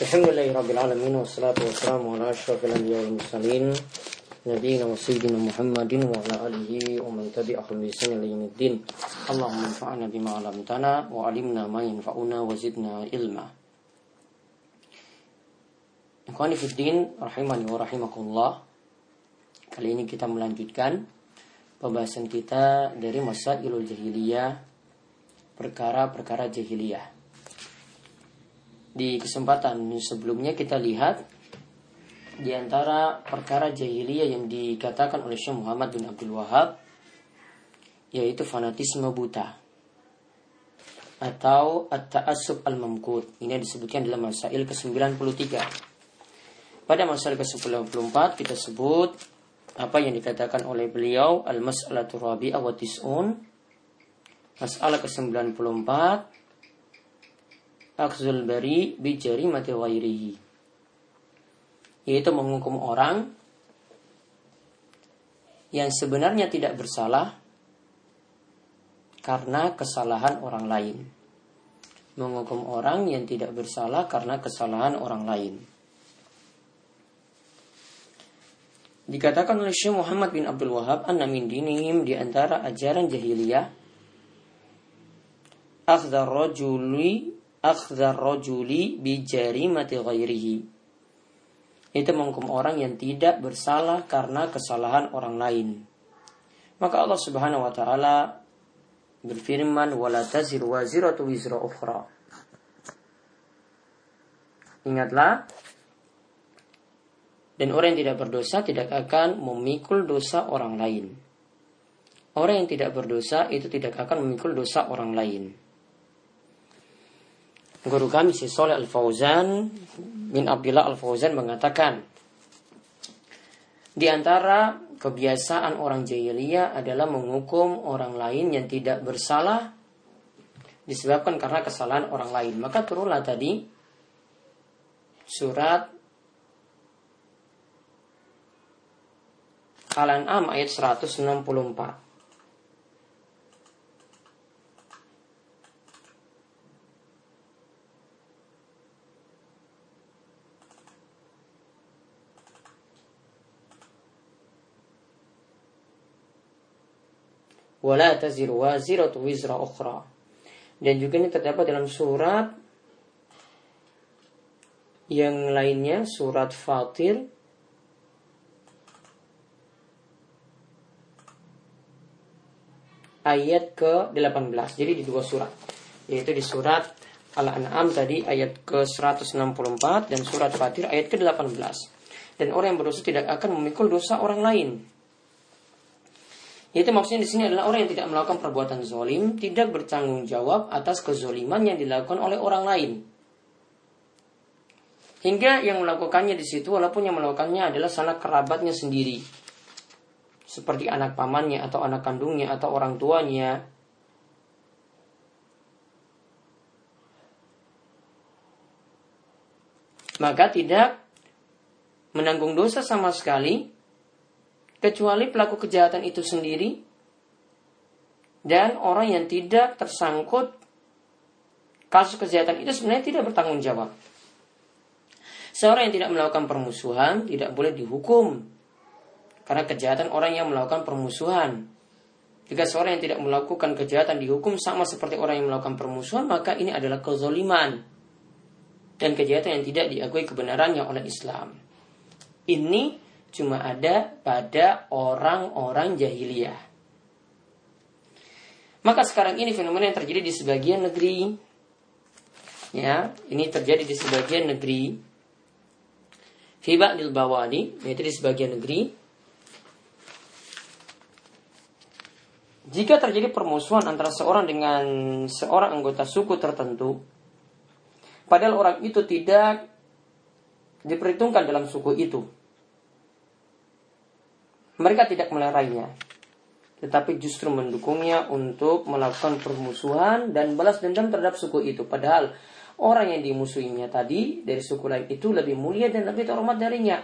Alhamdulillahi Rabbil Alamin Wassalatu wassalamu ala ashrafil anbiya wal mursalin Nabiina wa sayyidina Muhammadin wa ala alihi wa man tabi'ahum bi ihsan ila yaumiddin Allahumma anfa'na bima 'allamtana wa 'allimna ma yanfa'una wa zidna ilma. Ikhwani fiddin rahimani wa rahimakumullah Kali ini kita melanjutkan pembahasan kita dari masa ilul jahiliyah perkara-perkara jahiliyah di kesempatan sebelumnya kita lihat di antara perkara jahiliyah yang dikatakan oleh Syekh Muhammad bin Abdul Wahab yaitu fanatisme buta atau at-ta'assub al-mamkut. Ini disebutkan dalam masail ke-93. Pada masail ke-94 kita sebut apa yang dikatakan oleh beliau al-mas'alatu rabi'ah wa tis'un. Masalah ke-94 akhzul bari bijari mati ghairihi. Yaitu menghukum orang yang sebenarnya tidak bersalah karena kesalahan orang lain. Menghukum orang yang tidak bersalah karena kesalahan orang lain. Dikatakan oleh Syekh Muhammad bin Abdul Wahab anna min dinihim di antara ajaran jahiliyah akhdar rajuli akhdhar rajuli bi jarimati ghairihi. Itu menghukum orang yang tidak bersalah karena kesalahan orang lain. Maka Allah Subhanahu wa taala berfirman wala taziru waziratu wizra ukhra. Ingatlah dan orang yang tidak berdosa tidak akan memikul dosa orang lain. Orang yang tidak berdosa itu tidak akan memikul dosa orang lain guru kami si Soleh Al Fauzan bin Abdullah Al Fauzan mengatakan di antara kebiasaan orang jahiliyah adalah menghukum orang lain yang tidak bersalah disebabkan karena kesalahan orang lain. Maka turunlah tadi surat Al-An'am ayat 164. Wala taziru waziratu wizra ukhra. Dan juga ini terdapat dalam surat yang lainnya surat Fatir ayat ke-18. Jadi di dua surat. Yaitu di surat Al-An'am tadi ayat ke-164 dan surat Fatir ayat ke-18. Dan orang yang berdosa tidak akan memikul dosa orang lain. Itu maksudnya di sini adalah orang yang tidak melakukan perbuatan zolim tidak bertanggung jawab atas kezoliman yang dilakukan oleh orang lain. Hingga yang melakukannya di situ walaupun yang melakukannya adalah sanak kerabatnya sendiri. Seperti anak pamannya atau anak kandungnya atau orang tuanya. Maka tidak menanggung dosa sama sekali kecuali pelaku kejahatan itu sendiri dan orang yang tidak tersangkut kasus kejahatan itu sebenarnya tidak bertanggung jawab. Seorang yang tidak melakukan permusuhan tidak boleh dihukum karena kejahatan orang yang melakukan permusuhan. Jika seorang yang tidak melakukan kejahatan dihukum sama seperti orang yang melakukan permusuhan, maka ini adalah kezoliman dan kejahatan yang tidak diakui kebenarannya oleh Islam. Ini cuma ada pada orang-orang jahiliyah. Maka sekarang ini fenomena yang terjadi di sebagian negeri, ya, ini terjadi di sebagian negeri. Fiba lil bawani, yaitu di sebagian negeri. Jika terjadi permusuhan antara seorang dengan seorang anggota suku tertentu, padahal orang itu tidak diperhitungkan dalam suku itu, mereka tidak melarainya, tetapi justru mendukungnya untuk melakukan permusuhan dan balas dendam terhadap suku itu. Padahal orang yang dimusuhinya tadi dari suku lain itu lebih mulia dan lebih terhormat darinya.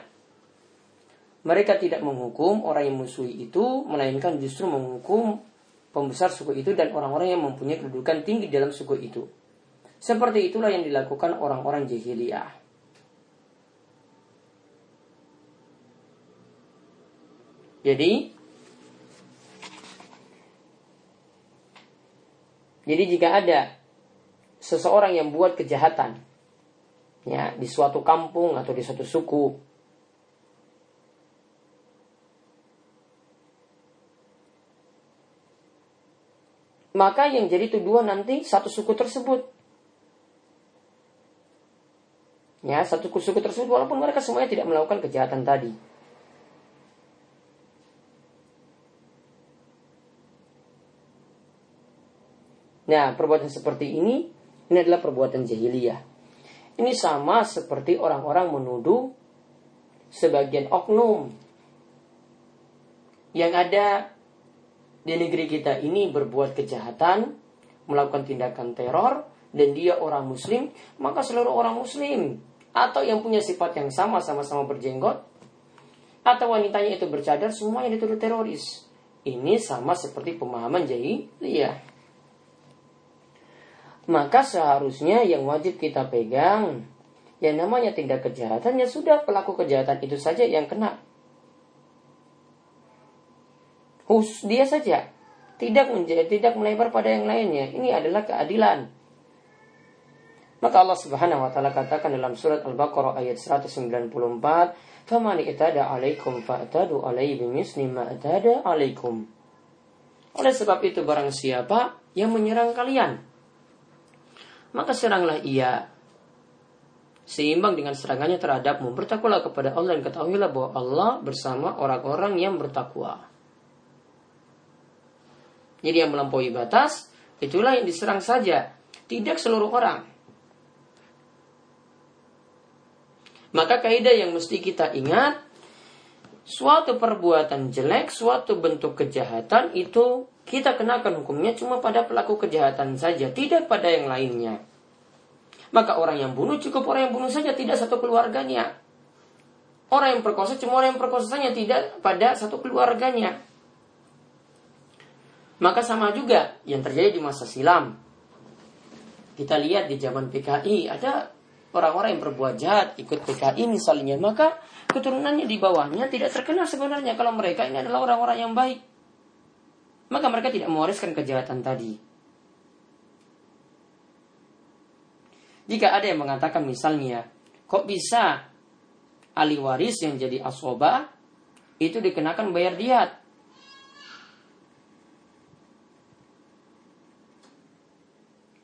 Mereka tidak menghukum orang yang musuhi itu, melainkan justru menghukum pembesar suku itu dan orang-orang yang mempunyai kedudukan tinggi dalam suku itu. Seperti itulah yang dilakukan orang-orang jahiliyah. Jadi Jadi jika ada seseorang yang buat kejahatan ya di suatu kampung atau di suatu suku maka yang jadi tuduhan nanti satu suku tersebut. Ya satu suku tersebut walaupun mereka semuanya tidak melakukan kejahatan tadi Nah, perbuatan seperti ini ini adalah perbuatan jahiliyah. Ini sama seperti orang-orang menuduh sebagian oknum yang ada di negeri kita ini berbuat kejahatan, melakukan tindakan teror, dan dia orang muslim, maka seluruh orang muslim atau yang punya sifat yang sama sama-sama berjenggot atau wanitanya itu bercadar semuanya dituduh teroris. Ini sama seperti pemahaman jahiliyah maka seharusnya yang wajib kita pegang yang namanya tindak kejahatan ya sudah pelaku kejahatan itu saja yang kena. Hus dia saja tidak menjadi tidak melebar pada yang lainnya. Ini adalah keadilan. Maka Allah Subhanahu wa taala katakan dalam surat Al-Baqarah ayat 194, "Faman itada 'alaikum fa'tadu 'alaihi bimisli ma atada 'alaikum." Oleh sebab itu barang siapa yang menyerang kalian, maka seranglah ia seimbang dengan serangannya terhadapmu. Bertakwalah kepada Allah dan ketahuilah bahwa Allah bersama orang-orang yang bertakwa. Jadi yang melampaui batas, itulah yang diserang saja. Tidak seluruh orang. Maka kaidah yang mesti kita ingat, suatu perbuatan jelek, suatu bentuk kejahatan itu kita kenakan hukumnya cuma pada pelaku kejahatan saja, tidak pada yang lainnya. Maka orang yang bunuh cukup orang yang bunuh saja, tidak satu keluarganya. Orang yang perkosa cuma orang yang perkosa saja, tidak pada satu keluarganya. Maka sama juga yang terjadi di masa silam. Kita lihat di zaman PKI ada orang-orang yang berbuat jahat ikut PKI misalnya, maka keturunannya di bawahnya tidak terkenal sebenarnya kalau mereka ini adalah orang-orang yang baik maka mereka tidak mewariskan kejahatan tadi. Jika ada yang mengatakan misalnya, kok bisa ahli waris yang jadi asoba itu dikenakan bayar diat?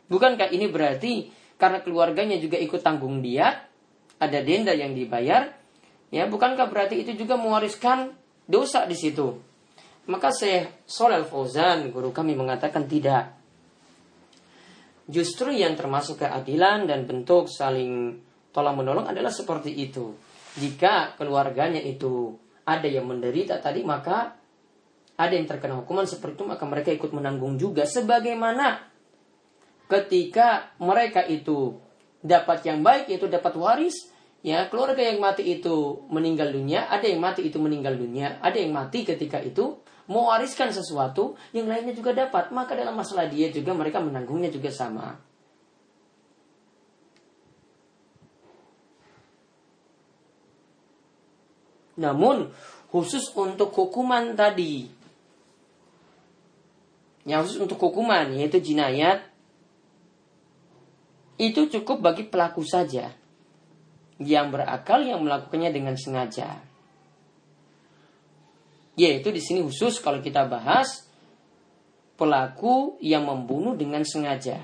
Bukankah ini berarti karena keluarganya juga ikut tanggung diat, ada denda yang dibayar, ya bukankah berarti itu juga mewariskan dosa di situ? Maka Syekh Solel Fauzan, guru kami mengatakan tidak. Justru yang termasuk keadilan dan bentuk saling tolong menolong adalah seperti itu. Jika keluarganya itu ada yang menderita tadi maka ada yang terkena hukuman seperti itu maka mereka ikut menanggung juga sebagaimana ketika mereka itu dapat yang baik itu dapat waris ya keluarga yang mati itu meninggal dunia ada yang mati itu meninggal dunia ada yang mati ketika itu mewariskan sesuatu, yang lainnya juga dapat. Maka dalam masalah dia juga mereka menanggungnya juga sama. Namun khusus untuk hukuman tadi, yang khusus untuk hukuman yaitu jinayat, itu cukup bagi pelaku saja yang berakal yang melakukannya dengan sengaja. Yaitu di sini khusus kalau kita bahas pelaku yang membunuh dengan sengaja.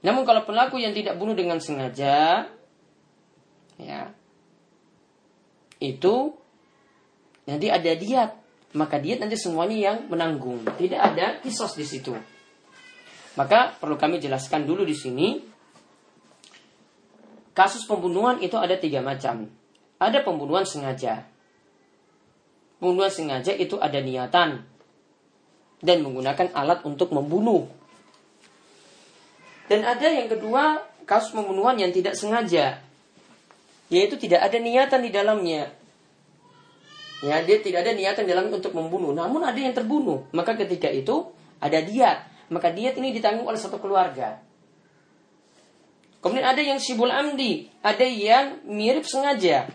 Namun kalau pelaku yang tidak bunuh dengan sengaja, ya, itu nanti ada diat, maka diat nanti semuanya yang menanggung, tidak ada kisos di situ. Maka perlu kami jelaskan dulu di sini, kasus pembunuhan itu ada tiga macam. Ada pembunuhan sengaja, Pembunuhan sengaja itu ada niatan dan menggunakan alat untuk membunuh. Dan ada yang kedua, kasus pembunuhan yang tidak sengaja, yaitu tidak ada niatan di dalamnya. Ya, dia tidak ada niatan dalam untuk membunuh, namun ada yang terbunuh. Maka ketika itu ada diat, maka diat ini ditanggung oleh satu keluarga. Kemudian ada yang sibul amdi, ada yang mirip sengaja.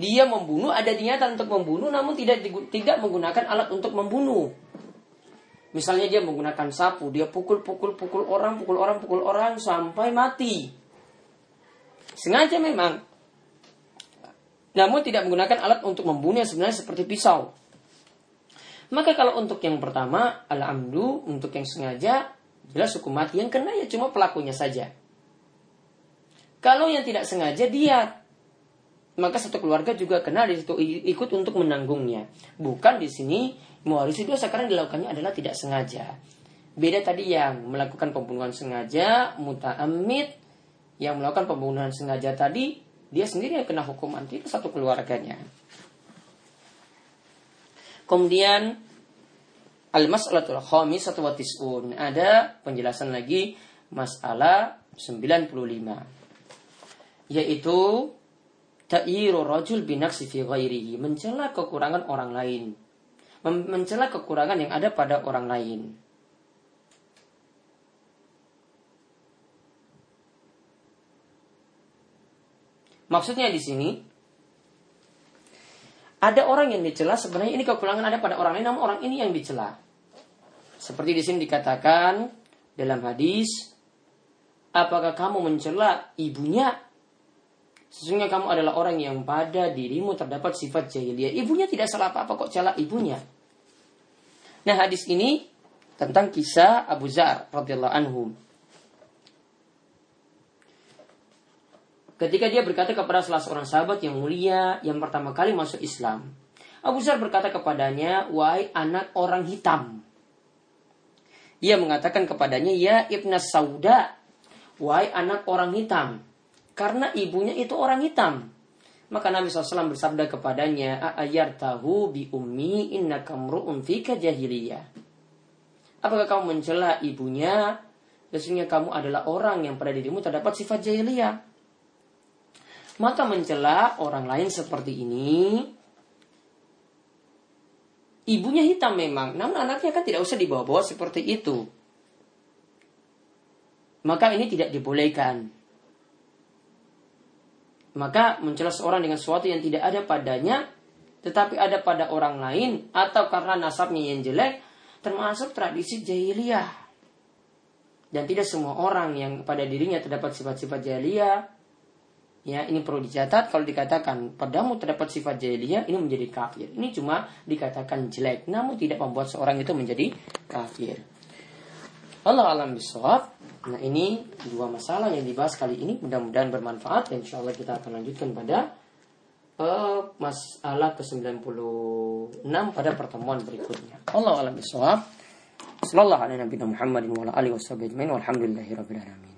dia membunuh ada niatan untuk membunuh namun tidak tidak menggunakan alat untuk membunuh. Misalnya dia menggunakan sapu, dia pukul-pukul pukul orang, pukul orang, pukul orang sampai mati. Sengaja memang. Namun tidak menggunakan alat untuk membunuh yang sebenarnya seperti pisau. Maka kalau untuk yang pertama, alhamdulillah untuk yang sengaja, jelas hukum mati. Yang kena ya cuma pelakunya saja. Kalau yang tidak sengaja dia maka satu keluarga juga kena di situ ikut untuk menanggungnya. Bukan di sini mewarisi dosa karena dilakukannya adalah tidak sengaja. Beda tadi yang melakukan pembunuhan sengaja, muta'amid, yang melakukan pembunuhan sengaja tadi, dia sendiri yang kena hukuman, tidak satu keluarganya. Kemudian Al-mas'alatul khamisatu wa tis'un. Ada penjelasan lagi masalah 95. Yaitu ta'iru rajul binaksi fi ghairihi. Mencela kekurangan orang lain. Mencela kekurangan yang ada pada orang lain. Maksudnya di sini ada orang yang dicela sebenarnya ini kekurangan ada pada orang lain namun orang ini yang dicela. Seperti di sini dikatakan dalam hadis, apakah kamu mencela ibunya? Sesungguhnya kamu adalah orang yang pada dirimu terdapat sifat jahiliyah. Ibunya tidak salah apa-apa kok cela ibunya. Nah hadis ini tentang kisah Abu Zar radhiyallahu anhu. Ketika dia berkata kepada salah seorang sahabat yang mulia yang pertama kali masuk Islam. Abu Zar berkata kepadanya, "Wahai anak orang hitam." Ia mengatakan kepadanya, "Ya Ibnu Sauda, wahai anak orang hitam." Karena ibunya itu orang hitam. Maka Nabi SAW bersabda kepadanya, "Ayar tahu bi ummi inna kamru'un fika jahiliyah." Apakah kamu mencela ibunya? Sesungguhnya kamu adalah orang yang pada dirimu terdapat sifat jahiliyah. Maka mencela orang lain seperti ini Ibunya hitam memang, namun anaknya kan tidak usah dibawa-bawa seperti itu. Maka ini tidak dibolehkan. Maka mencela seorang dengan sesuatu yang tidak ada padanya, tetapi ada pada orang lain, atau karena nasabnya yang jelek, termasuk tradisi jahiliyah. Dan tidak semua orang yang pada dirinya terdapat sifat-sifat jahiliyah Ya, ini perlu dicatat kalau dikatakan padamu terdapat sifat jahiliyah ini menjadi kafir. Ini cuma dikatakan jelek, namun tidak membuat seorang itu menjadi kafir. Allah alam bisawab. Nah, ini dua masalah yang dibahas kali ini mudah-mudahan bermanfaat dan insya Allah kita akan lanjutkan pada uh, masalah ke-96 pada pertemuan berikutnya. Allah alam bisawab. Sallallahu alaihi Muhammadin wa alihi wa sahbihi walhamdulillahi rabbil alamin.